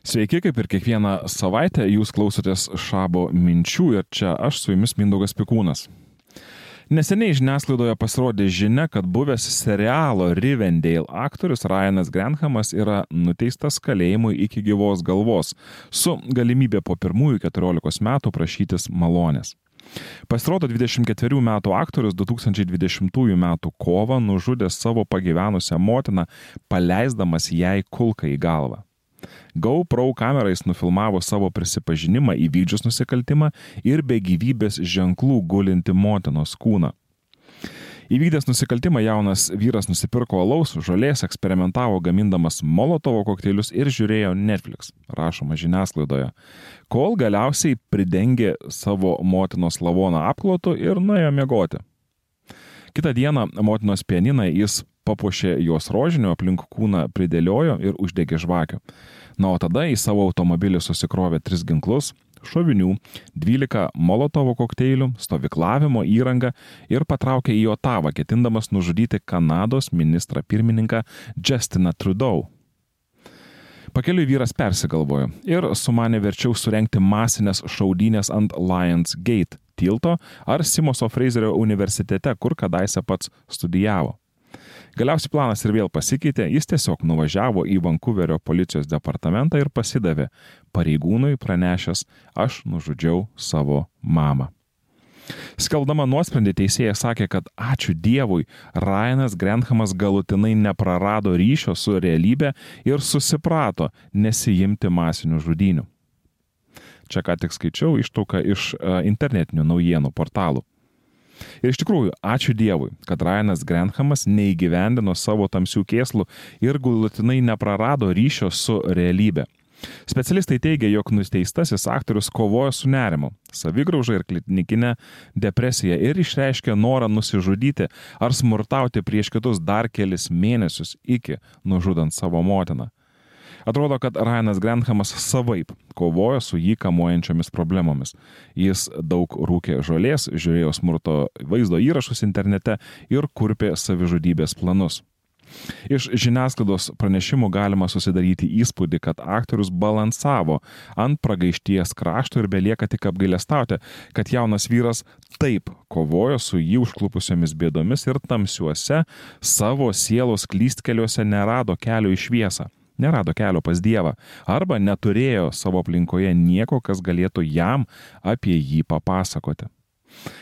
Sveiki, kaip ir kiekvieną savaitę jūs klausotės Šabo minčių ir čia aš su jumis Mindaugas Pikūnas. Neseniai žiniasklaidoje pasirodė žinia, kad buvęs serialo Rivendale aktorius Ryanas Granhamas yra nuteistas kalėjimui iki gyvos galvos, su galimybė po pirmųjų 14 metų prašytis malonės. Pasirodo, 24 metų aktorius 2020 metų kovą nužudė savo pagyvenusią motiną, paleisdamas jai kulką į galvą. GoPro kamerais nufilmavo savo prisipažinimą įvykdžius nusikaltimą ir be gyvybės ženklų gulinti motinos kūną. Įvykdęs nusikaltimą jaunas vyras nusipirko alaus, žolės, eksperimentavo gamindamas molotovo kokteilius ir žiūrėjo Netflix, rašoma žiniasklaidoje, kol galiausiai pridengė savo motinos lavoną apklotu ir nuėjo miegoti. Kitą dieną motinos pianiną jis papuošė jos rožiniu, aplink kūną pridėliojo ir uždegė žvakių. Na, o tada į savo automobilį susikrovė tris ginklus - šovinių, 12 molotovo kokteilių, stovyklavimo įrangą ir patraukė į Otavą, ketindamas nužudyti Kanados ministrą pirmininką Justiną Trudeau. Pakeliui vyras persigalvojo ir sumanė verčiau surenkti masinės šaudynės ant Lions Gate tilto ar Simoso Fraserio universitete, kur kadaise pats studijavo. Galiausiai planas ir vėl pasikeitė, jis tiesiog nuvažiavo į Vankuverio policijos departamentą ir pasidavė pareigūnui pranešęs, aš nužudžiau savo mamą. Skeldama nuosprendį teisėja sakė, kad ačiū Dievui, Ryanas Grenhamas galutinai neprarado ryšio su realybė ir susiprato nesijimti masinių žudinių. Čia ką tik skaičiau ištrauką iš internetinių naujienų portalų. Ir iš tikrųjų, ačiū Dievui, kad Ryanas Grenhamas neįgyvendino savo tamsių kėslų ir galutinai neprarado ryšio su realybė. Specialistai teigia, jog nusteistasis aktorius kovojo su nerimu, savigrauža ir klinikinė depresija ir išreiškė norą nusižudyti ar smurtauti prieš kitus dar kelis mėnesius iki nužudant savo motiną. Atrodo, kad Ryanas Granhamas savaip kovojo su jį kamuojančiomis problemomis. Jis daug rūkė žolės, žiūrėjo smurto vaizdo įrašus internete ir kurpė savižudybės planus. Iš žiniasklaidos pranešimų galima susidaryti įspūdį, kad aktorius balansavo ant pragaišties krašto ir belieka tik apgailestauti, kad jaunas vyras taip kovojo su jį užklupusiomis bėdomis ir tamsiuose savo sielos klystkeliuose nerado kelio į šviesą nerado kelio pas Dievą arba neturėjo savo aplinkoje nieko, kas galėtų jam apie jį papasakoti.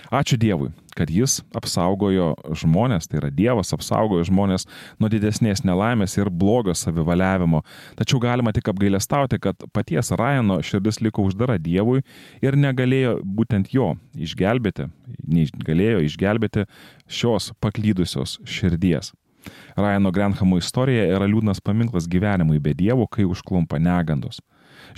Ačiū Dievui, kad Jis apsaugojo žmonės, tai yra Dievas apsaugojo žmonės nuo didesnės nelaimės ir blogio savivaliavimo. Tačiau galima tik apgailestauti, kad paties Rajano širdis liko uždara Dievui ir negalėjo būtent jo išgelbėti, negalėjo išgelbėti šios paklydusios širdies. Ryano Grenhamo istorija yra liūdnas paminklas gyvenimui be dievų, kai užklumpa negandos.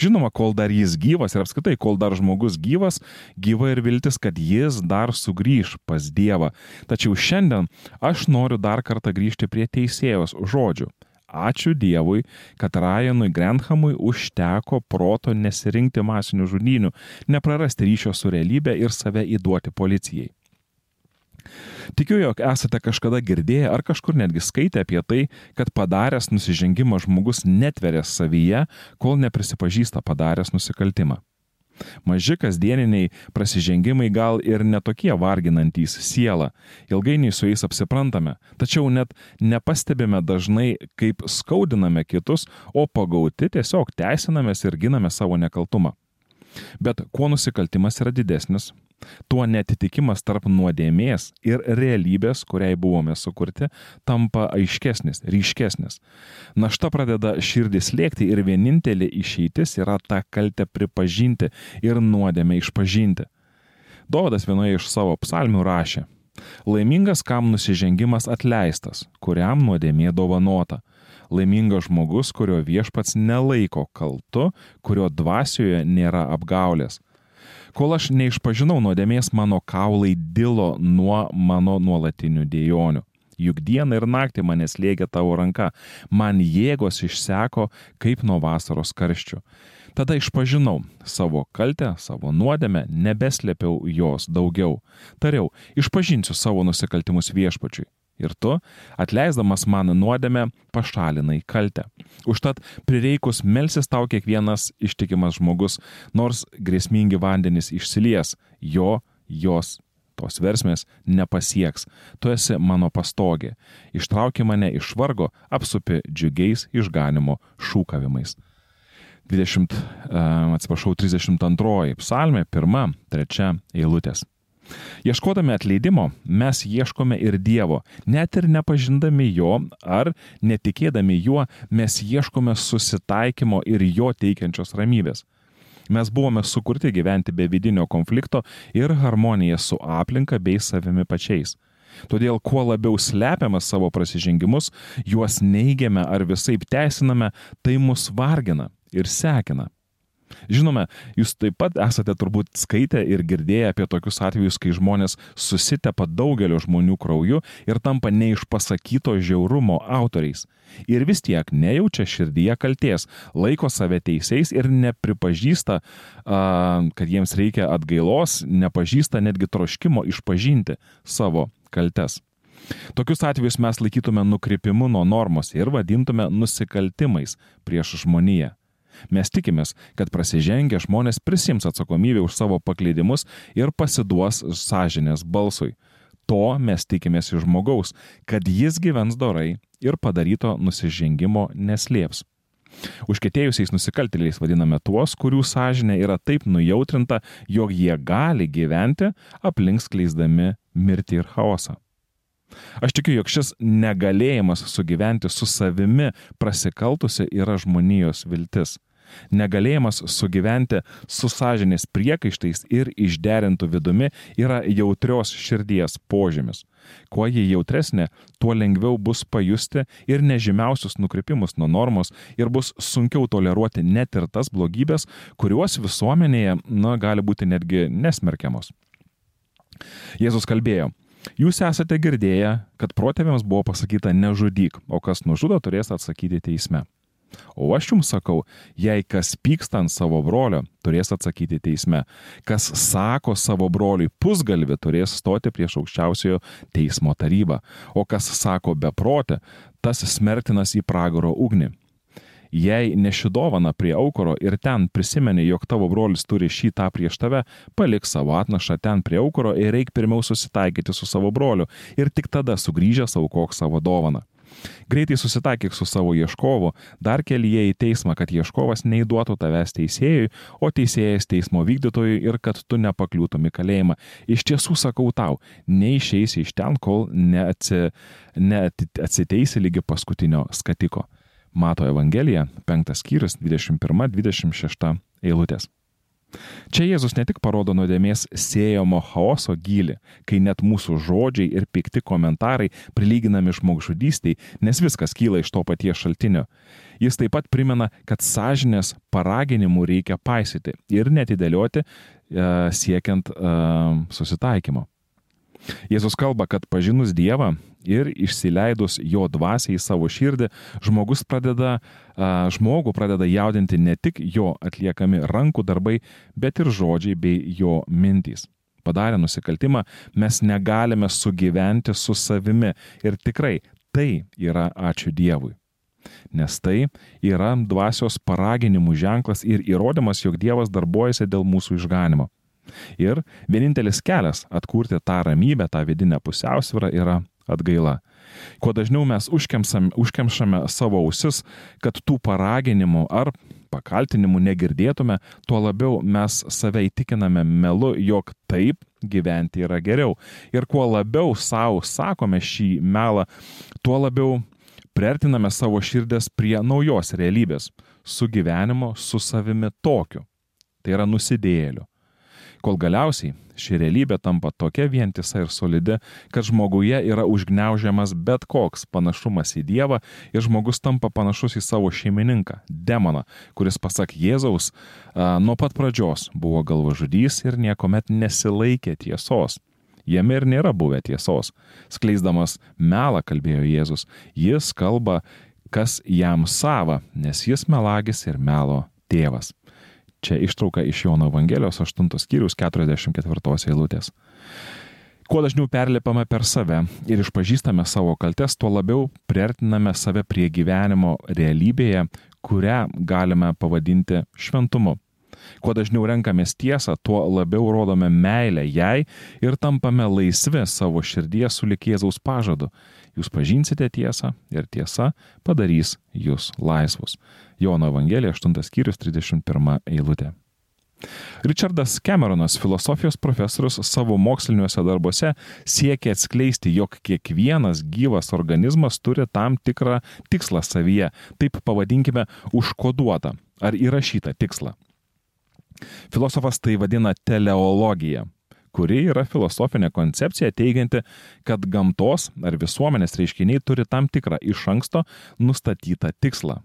Žinoma, kol dar jis gyvas ir apskritai, kol dar žmogus gyvas, gyva ir viltis, kad jis dar sugrįž pas Dievą. Tačiau šiandien aš noriu dar kartą grįžti prie teisėjos žodžių. Ačiū Dievui, kad Ryanui Grenhamui užteko proto nesirinkti masinių žudynių, neprarasti ryšio su realybė ir save įduoti policijai. Tikiu, jog esate kažkada girdėję ar kažkur netgi skaitę apie tai, kad padaręs nusižengimą žmogus netveria savyje, kol neprisipažįsta padaręs nusikaltimą. Maži kasdieniniai prasižengimai gal ir netokie varginantys sielą, ilgainiui su jais apsiprantame, tačiau net nepastebime dažnai, kaip skaudiname kitus, o pagauti tiesiog teisinamės ir giname savo nekaltumą. Bet kuo nusikaltimas yra didesnis, Tuo netitikimas tarp nuodėmės ir realybės, kuriai buvome sukurti, tampa aiškesnis, ryškesnis. Našta pradeda širdis lėkti ir vienintelė išeitis yra tą kaltę pripažinti ir nuodėmę išpažinti. Dovydas vienoje iš savo psalmių rašė, Laimingas, kam nusižengimas atleistas, kuriam nuodėmė dovanota. Laimingas žmogus, kurio viešpats nelaiko kaltu, kurio dvasioje nėra apgaulės Kol aš neišpažinau nuodėmės, mano kaulai dilo nuo mano nuolatinių dėjonių. Juk dieną ir naktį mane slėgė tavo ranka, man jėgos išseko kaip nuo vasaros karščių. Tada išpažinau savo kaltę, savo nuodėmę, nebeslėpiau jos daugiau. Tariau, išpažinsiu savo nusikaltimus viešpačiui. Ir tu, atleisdamas man nuodėmę, pašalinai kaltę. Užtat prireikus melsis tau kiekvienas ištikimas žmogus, nors grėsmingi vandenys išsilies, jo, jos tos versmės nepasieks. Tu esi mano pastogė. Ištrauki mane iš vargo, apsupi džiugiais išganimo šūkavimais. 20, atsiprašau, 32 psalmė, pirma, trečia eilutės. Ieškodami atleidimo, mes ieškome ir Dievo, net ir nepažindami Jo ar netikėdami Juo, mes ieškome susitaikymo ir Jo teikiančios ramybės. Mes buvome sukurti gyventi be vidinio konflikto ir harmonija su aplinka bei savimi pačiais. Todėl kuo labiau slepiame savo prasižengimus, juos neigiame ar visai teisiname, tai mus vargina ir sekina. Žinome, jūs taip pat esate turbūt skaitę ir girdėję apie tokius atvejus, kai žmonės susitepa daugelio žmonių krauju ir tampa neišpasakyto žiaurumo autoriais. Ir vis tiek nejaučia širdyje kalties, laiko save teisėjais ir nepripažįsta, kad jiems reikia atgailos, nepažįsta netgi troškimo išpažinti savo kaltes. Tokius atvejus mes laikytume nukrypimu nuo normos ir vadintume nusikaltimais prieš žmoniją. Mes tikimės, kad prasižengę žmonės prisims atsakomybę už savo paklydimus ir pasiduos sąžinės balsui. To mes tikimės iš žmogaus, kad jis gyvens dorai ir padaryto nusižengimo neslėps. Užkėtėjusiais nusikaltėliais vadiname tuos, kurių sąžinė yra taip nujautrinta, jog jie gali gyventi aplink skleisdami mirtį ir chaosą. Aš tikiu, jog šis negalėjimas sugyventi su savimi prasikaltusi yra žmonijos viltis. Negalėjimas sugyventi su sąžinės priekaištais ir išderintų vidumi yra jautrios širdies požymis. Kuo ji jautresnė, tuo lengviau bus pajusti ir nežymiausius nukrypimus nuo normos ir bus sunkiau toleruoti net ir tas blogybės, kuriuos visuomenėje, na, gali būti netgi nesmerkiamos. Jėzus kalbėjo, Jūs esate girdėję, kad protėviams buvo pasakyta nežudyk, o kas nužudo turės atsakyti teisme. O aš jums sakau, jei kas pyksta ant savo brolio, turės atsakyti teisme. Kas sako savo broliui pusgalvi, turės stoti prieš aukščiausiojo teismo tarybą. O kas sako beprotė, tas smertinas į pragaro ugnį. Jei nešidovana prie aukoro ir ten prisimeni, jog tavo brolis turi šį tą prieš tave, palik savo atnašą ten prie aukoro ir reik pirmiau susitaikyti su savo broliu ir tik tada sugrįžęs aukok savo dovaną. Greitai susitaikyk su savo ieškovu, dar kelyje į teismą, kad ieškovas neįduotų tavęs teisėjui, o teisėjas teismo vykdytojui ir kad tu nepakliūtum į kalėjimą. Iš tiesų sakau tau, neišeisi iš ten, kol neatsi, neatsiteisi lygi paskutinio skatiko. Mato Evangelija, 5 skyrius, 21-26 eilutės. Čia Jėzus ne tik parodo nuodėmės siejamo chaoso gilį, kai net mūsų žodžiai ir pikti komentarai prilyginami žmogžudystiai, nes viskas kyla iš to paties šaltinio. Jis taip pat primena, kad sąžinės paraginimų reikia paisyti ir netidėlioti e, siekiant e, susitaikymo. Jėzus kalba, kad pažinus Dievą ir išsileidus jo dvasiai į savo širdį, žmogus pradeda, žmogų pradeda jaudinti ne tik jo atliekami rankų darbai, bet ir žodžiai bei jo mintys. Padarę nusikaltimą, mes negalime sugyventi su savimi ir tikrai tai yra ačiū Dievui. Nes tai yra dvasios paraginimų ženklas ir įrodymas, jog Dievas darbuojasi dėl mūsų išganimo. Ir vienintelis kelias atkurti tą ramybę, tą vidinę pusiausvyrą yra atgaila. Kuo dažniau mes užkemšame savo ausis, kad tų paraginimų ar pakaltinimų negirdėtume, tuo labiau mes save įtikiname melu, jog taip gyventi yra geriau. Ir kuo labiau savo sakome šį melą, tuo labiau priartiname savo širdės prie naujos realybės - su gyvenimo, su savimi tokiu. Tai yra nusidėliu kol galiausiai ši realybė tampa tokia vientisa ir solidi, kad žmoguje yra užgneužiamas bet koks panašumas į Dievą ir žmogus tampa panašus į savo šeimininką, demoną, kuris pasak Jėzaus nuo pat pradžios buvo galvažudys ir niekuomet nesilaikė tiesos. Jame ir nėra buvę tiesos. Skleisdamas melą, kalbėjo Jėzus, jis kalba, kas jam sava, nes jis melagis ir melo tėvas. Čia ištrauka iš Jono Evangelijos 8 skyrius 44 eilutės. Kuo dažniau perlipame per save ir išpažįstame savo kaltes, tuo labiau priartiname save prie gyvenimo realybėje, kurią galime pavadinti šventumu. Kuo dažniau renkamės tiesą, tuo labiau rodome meilę jai ir tampame laisvi savo širdies sulik Jėzaus pažadu. Jūs pažinsite tiesą ir tiesa padarys jūs laisvus. Jono Evangelija 8 skyrius 31 eilutė. Richardas Cameronas, filosofijos profesorius, savo moksliniuose darbuose siekia atskleisti, jog kiekvienas gyvas organizmas turi tam tikrą tikslą savyje, taip pavadinkime, užkoduotą ar įrašytą tikslą. Filosofas tai vadina teleologija kuri yra filosofinė koncepcija teigianti, kad gamtos ar visuomenės reiškiniai turi tam tikrą iš anksto nustatytą tikslą.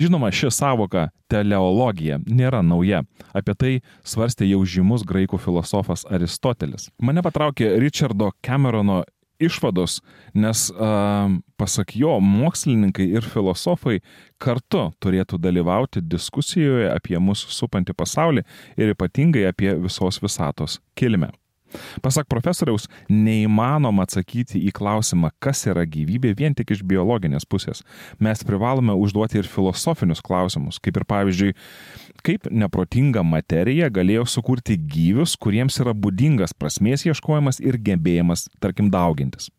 Žinoma, ši savoka teleologija nėra nauja. Apie tai svarstė jau žymus graikų filosofas Aristotelis. Mane patraukė Richardo Camerono išvados, nes a, pasak jo, mokslininkai ir filosofai kartu turėtų dalyvauti diskusijoje apie mūsų supantį pasaulį ir ypatingai apie visos visatos kilmę. Pasak profesoriaus, neįmanoma atsakyti į klausimą, kas yra gyvybė vien tik iš biologinės pusės. Mes privalome užduoti ir filosofinius klausimus, kaip ir pavyzdžiui, kaip neprotinga materija galėjo sukurti gyvius, kuriems yra būdingas prasmės ieškojimas ir gebėjimas, tarkim, daugintis.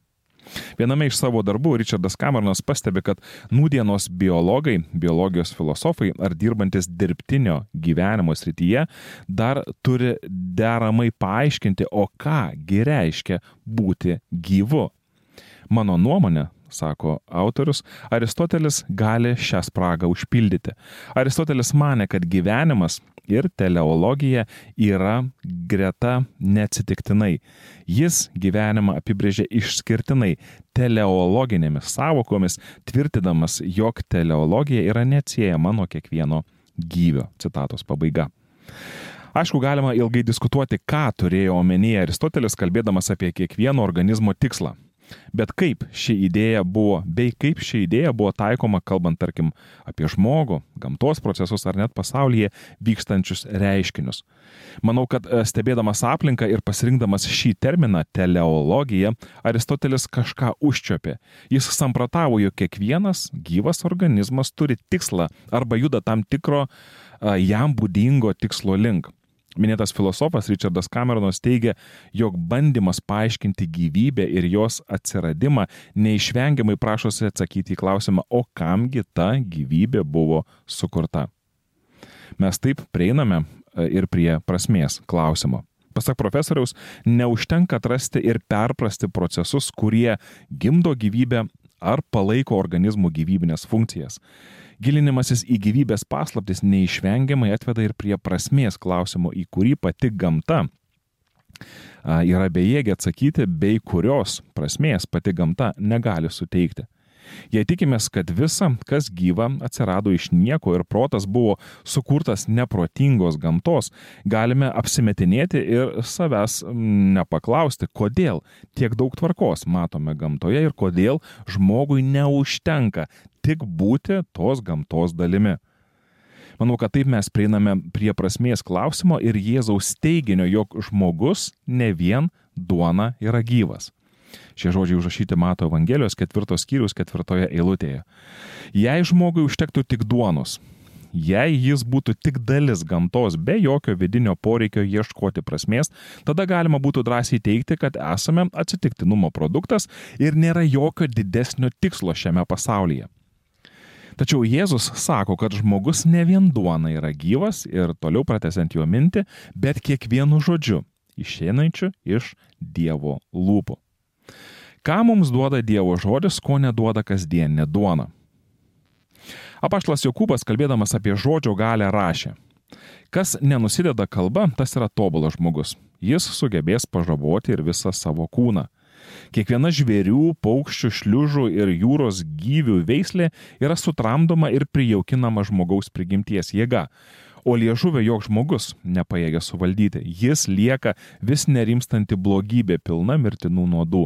Viename iš savo darbų Richardas Cameronas pastebi, kad nūdienos biologai, biologijos filosofai ar dirbantis dirbtinio gyvenimo srityje dar turi deramai paaiškinti, o kągi reiškia būti gyvu. Mano nuomonė, sako autorius, Aristotelis gali šią spragą užpildyti. Aristotelis mane, kad gyvenimas ir teleologija yra greta neatsitiktinai. Jis gyvenimą apibrėžė išskirtinai teleologinėmis savokomis, tvirtinamas, jog teleologija yra neatsiejama nuo kiekvieno gyvio. Citatos pabaiga. Aišku, galima ilgai diskutuoti, ką turėjo omenyje Aristotelis, kalbėdamas apie kiekvieno organizmo tikslą. Bet kaip ši idėja buvo, bei kaip ši idėja buvo taikoma, kalbant, tarkim, apie žmogų, gamtos procesus ar net pasaulyje vykstančius reiškinius. Manau, kad e, stebėdamas aplinką ir pasirinkdamas šį terminą teleologija, Aristotelis kažką užčiopė. Jis samprotavo, jog kiekvienas gyvas organizmas turi tikslą arba juda tam tikro jam būdingo tikslo link. Minėtas filosofas Richardas Cameronas teigia, jog bandymas paaiškinti gyvybę ir jos atsiradimą neišvengiamai prašosi atsakyti į klausimą, o kamgi ta gyvybė buvo sukurta. Mes taip prieiname e, ir prie prasmės klausimo. Pasak profesoriaus, neužtenka atrasti ir perprasti procesus, kurie gimdo gyvybę ar palaiko organizmų gyvybinės funkcijas. Gilinimasis į gyvybės paslaptis neišvengiamai atveda ir prie prasmės klausimo, į kurį pati gamta yra bejėgė atsakyti, bei kurios prasmės pati gamta negali suteikti. Jei tikimės, kad visa, kas gyva, atsirado iš nieko ir protas buvo sukurtas neprotingos gamtos, galime apsimetinėti ir savęs nepaklausti, kodėl tiek daug tvarkos matome gamtoje ir kodėl žmogui neužtenka tik būti tos gamtos dalimi. Manau, kad taip mes prieiname prie prasmės klausimo ir Jėzaus teiginio, jog žmogus ne vien duona yra gyvas. Šie žodžiai užrašyti Mato Evangelijos ketvirtos skyrius ketvirtoje eilutėje. Jei žmogui užtektų tik duonos, jei jis būtų tik dalis gamtos be jokio vidinio poreikio ieškoti prasmės, tada galima būtų drąsiai teikti, kad esame atsitiktinumo produktas ir nėra jokio didesnio tikslo šiame pasaulyje. Tačiau Jėzus sako, kad žmogus ne vien duona yra gyvas ir toliau pratesiant jo mintį, bet kiekvienu žodžiu išeinančiu iš Dievo lūpų. Ką mums duoda Dievo žodis, ko neduoda kasdieninė duona? Apaštlas Jokūbas, kalbėdamas apie žodžio galę, rašė. Kas nenusideda kalba, tas yra tobulas žmogus. Jis sugebės pažaboti ir visą savo kūną. Kiekviena žvėrių, paukščių, šliužų ir jūros gyvių veislė yra sutramdoma ir prijaukinama žmogaus prigimties jėga o liežuvio joks žmogus nepajėgia suvaldyti. Jis lieka vis nerimstanti blogybė pilna mirtinų nuodų.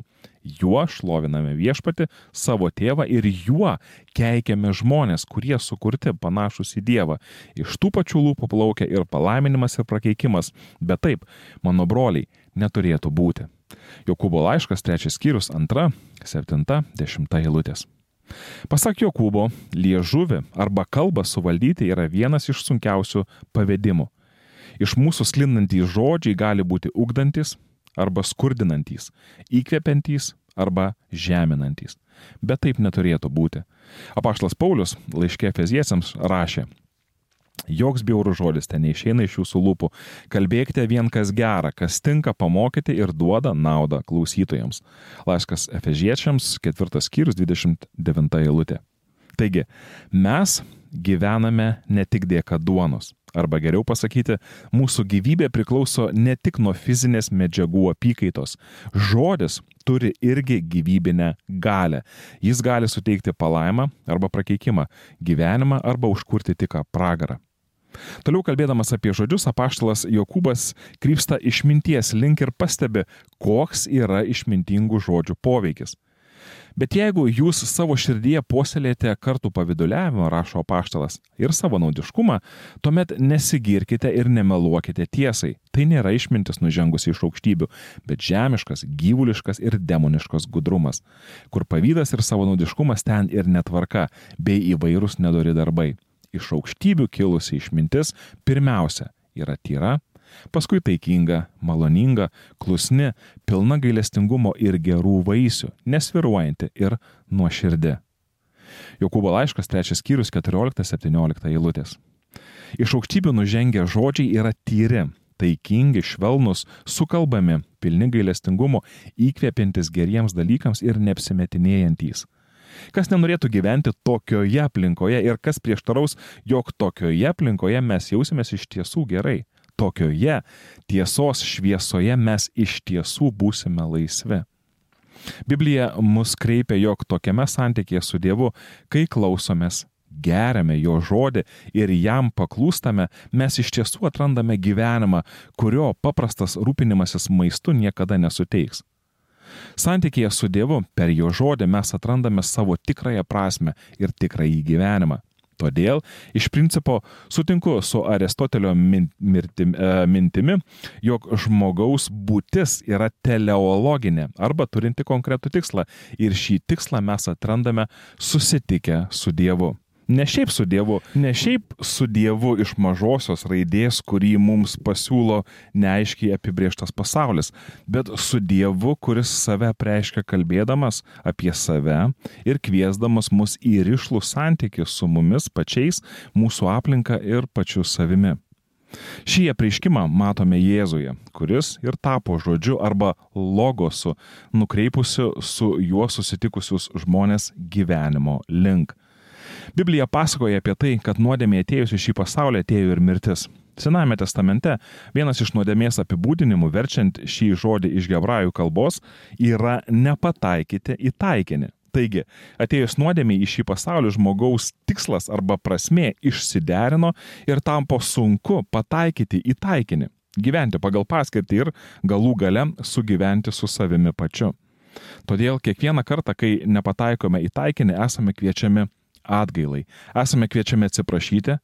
Juo šloviname viešpati, savo tėvą ir juo keikiame žmonės, kurie sukurti panašus į Dievą. Iš tų pačių lūpų plaukia ir palaiminimas ir prakeikimas, bet taip, mano broliai, neturėtų būti. Jokūbo laiškas, trečias skyrius, antra, septinta, dešimta eilutės. Pasak Jokūbo, liežuvį arba kalbą suvaldyti yra vienas iš sunkiausių pavedimų. Iš mūsų sklindantys žodžiai gali būti ugdantis arba skurdinantys, įkvepiantys arba žeminantys. Bet taip neturėtų būti. Apaštlas Paulius laiškė Feziesiams rašė, Joks bjaurų žodis ten neišeina iš jūsų lūpų. Kalbėkite vien kas gera, kas tinka pamokyti ir duoda naudą klausytojams. Laiškas Efežiečiams, ketvirtas skyrius, 29 eilutė. Taigi, mes gyvename ne tik dėka duonos. Arba geriau pasakyti, mūsų gyvybė priklauso ne tik nuo fizinės medžiagų apykaitos. Žodis turi irgi gyvybinę galę. Jis gali suteikti palaimą arba prakeikimą, gyvenimą arba užkurti tik pragarą. Toliau kalbėdamas apie žodžius, apaštalas Jokūbas krypsta išminties link ir pastebi, koks yra išmintingų žodžių poveikis. Bet jeigu jūs savo širdyje puoselėte kartų paviduliavimą, rašo apaštalas, ir savo naudiškumą, tuomet nesigirkite ir nemeluokite tiesai. Tai nėra išmintis nužengusi iš aukštybių, bet žemiškas, gyvuliškas ir demoniškas gudrumas, kur pavydas ir savo naudiškumas ten ir netvarka, bei įvairūs nedori darbai iš aukštybių kilusi išmintis pirmiausia yra tyra, paskui taikinga, maloninga, klusni, pilna gailestingumo ir gerų vaisių, nesviruojanti ir nuoširdi. Jokūbo laiškas 3 skyrius 14-17 eilutės. Iš aukštybių nužengę žodžiai yra tyri, taikingi, švelnus, sukalbami, pilni gailestingumo, įkvepiantis geriems dalykams ir neapsimetinėjantys. Kas nenorėtų gyventi tokioje aplinkoje ir kas prieštaraus, jog tokioje aplinkoje mes jausimės iš tiesų gerai. Tokioje tiesos šviesoje mes iš tiesų būsime laisvi. Biblija mus kreipia, jog tokiame santykėje su Dievu, kai klausomės, geriame jo žodį ir jam paklūstame, mes iš tiesų atrandame gyvenimą, kurio paprastas rūpinimasis maistu niekada nesuteiks. Santykėje su Dievu per jo žodį mes atrandame savo tikrąją prasme ir tikrąjį gyvenimą. Todėl iš principo sutinku su Aristotelio mintim, e, mintimi, jog žmogaus būtis yra teleologinė arba turinti konkretų tikslą ir šį tikslą mes atrandame susitikę su Dievu. Ne šiaip su Dievu, ne šiaip su Dievu iš mažosios raidės, kurį mums pasiūlo neaiškiai apibrieštas pasaulis, bet su Dievu, kuris save preiškia kalbėdamas apie save ir kviesdamas mus į ryšlų santykių su mumis pačiais, mūsų aplinka ir pačiu savimi. Šį apreiškimą matome Jėzuje, kuris ir tapo žodžiu arba logosu, nukreipusiu su juo susitikusius žmonės gyvenimo link. Biblija pasakoja apie tai, kad nuodėmė atėjus į šį pasaulį atėjo ir mirtis. Sename testamente vienas iš nuodėmės apibūdinimų, verčiant šį žodį iš hebrajų kalbos, yra nepataikyti į taikinį. Taigi, atėjus nuodėmė į šį pasaulį žmogaus tikslas arba prasme išsiderino ir tampo sunku pataikyti į taikinį, gyventi pagal paskirtį ir galų gale sugyventi su savimi pačiu. Todėl kiekvieną kartą, kai nepataikome į taikinį, esame kviečiami atgailai. Esame kviečiami atsiprašyti,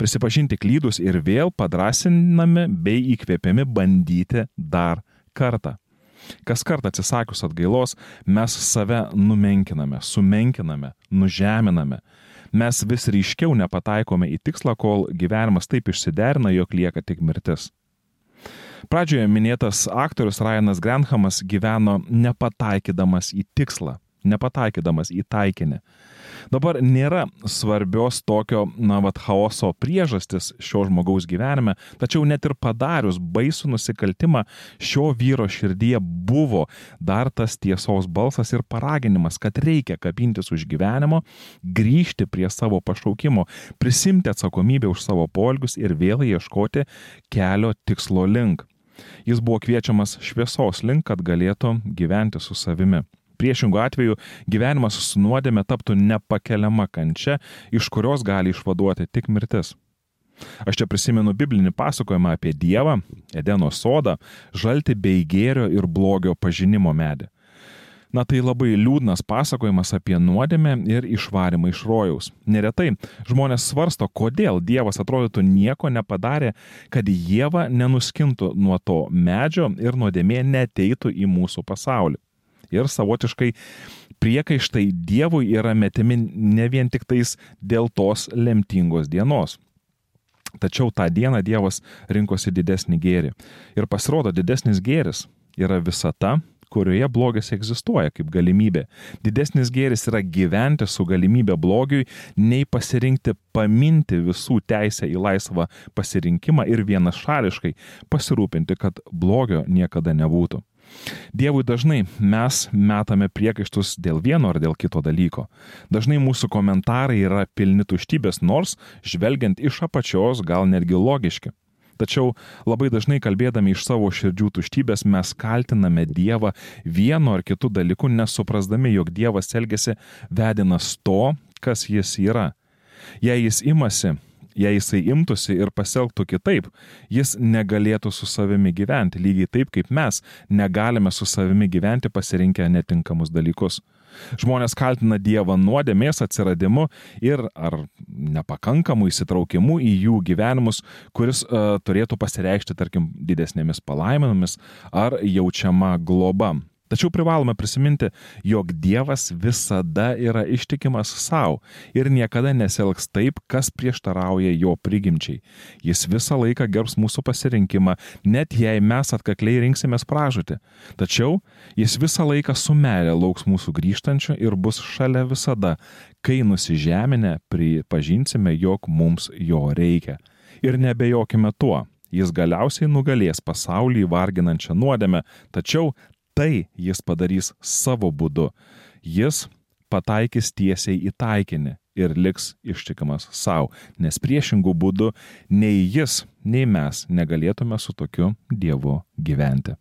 prisipažinti klydus ir vėl padrasinami bei įkvėpiami bandyti dar kartą. Kas kartą atsisakius atgailos, mes save numenkiname, sumenkiname, nužeminame. Mes vis ryškiau nepataikome į tikslą, kol gyvenimas taip išsiderina, jog lieka tik mirtis. Pradžioje minėtas aktorius Ryanas Grenhamas gyveno nepataikydamas į tikslą, nepataikydamas į taikinį. Dabar nėra svarbios tokio, na, vad, chaoso priežastis šio žmogaus gyvenime, tačiau net ir padarius baisų nusikaltimą, šio vyro širdyje buvo dar tas tiesos balsas ir paraginimas, kad reikia kabintis už gyvenimo, grįžti prie savo pašaukimo, prisimti atsakomybę už savo polgius ir vėl ieškoti kelio tikslo link. Jis buvo kviečiamas šviesos link, kad galėtų gyventi su savimi. Priešingų atveju gyvenimas su nuodėme taptų nepakeliama kančia, iš kurios gali išvaduoti tik mirtis. Aš čia prisimenu biblinį pasakojimą apie Dievą, Edeno sodą, žalti bei gėrio ir blogio pažinimo medį. Na tai labai liūdnas pasakojimas apie nuodėmę ir išvarimą iš rojaus. Neretai žmonės svarsto, kodėl Dievas atrodytų nieko nepadarė, kad Jėva nenuskintų nuo to medžio ir nuodėmė neteitų į mūsų pasaulį. Ir savotiškai priekaištai Dievui yra metimi ne vien tik tais dėl tos lemtingos dienos. Tačiau tą dieną Dievas rinkosi didesnį gėrį. Ir pasirodo, didesnis gėris yra visata, kurioje blogis egzistuoja kaip galimybė. Didesnis gėris yra gyventi su galimybė blogiui, nei pasirinkti paminti visų teisę į laisvą pasirinkimą ir vienašališkai pasirūpinti, kad blogio niekada nebūtų. Dievui dažnai mes metame priekaištus dėl vieno ar dėl kito dalyko. Dažnai mūsų komentarai yra pilni tuštybės, nors žvelgiant iš apačios gal netgi logiški. Tačiau labai dažnai kalbėdami iš savo širdžių tuštybės mes kaltiname Dievą vienu ar kitu dalyku, nesuprasdami, jog Dievas elgesi vedinas to, kas jis yra. Jei jis imasi jei jisai imtųsi ir pasielgtų kitaip, jis negalėtų su savimi gyventi, lygiai taip kaip mes negalime su savimi gyventi pasirinkę netinkamus dalykus. Žmonės kaltina Dievą nuodėmės atsiradimu ir ar nepakankamu įsitraukimu į jų gyvenimus, kuris uh, turėtų pasireikšti, tarkim, didesnėmis palaiminomis ar jaučiama globa. Tačiau privalome prisiminti, jog Dievas visada yra ištikimas savo ir niekada nesielgs taip, kas prieštarauja jo prigimčiai. Jis visą laiką gerbs mūsų pasirinkimą, net jei mes atkakliai rinksimės pražūti. Tačiau jis visą laiką su meilė lauks mūsų grįžtančio ir bus šalia visada, kai nusižeminę pripažinsime, jog mums jo reikia. Ir nebejokime tuo, jis galiausiai nugalės pasaulį varginančią nuodėmę, tačiau tai jis padarys savo būdu. Jis pataikys tiesiai į taikinį ir liks ištikimas savo, nes priešingų būdų nei jis, nei mes negalėtume su tokiu Dievu gyventi.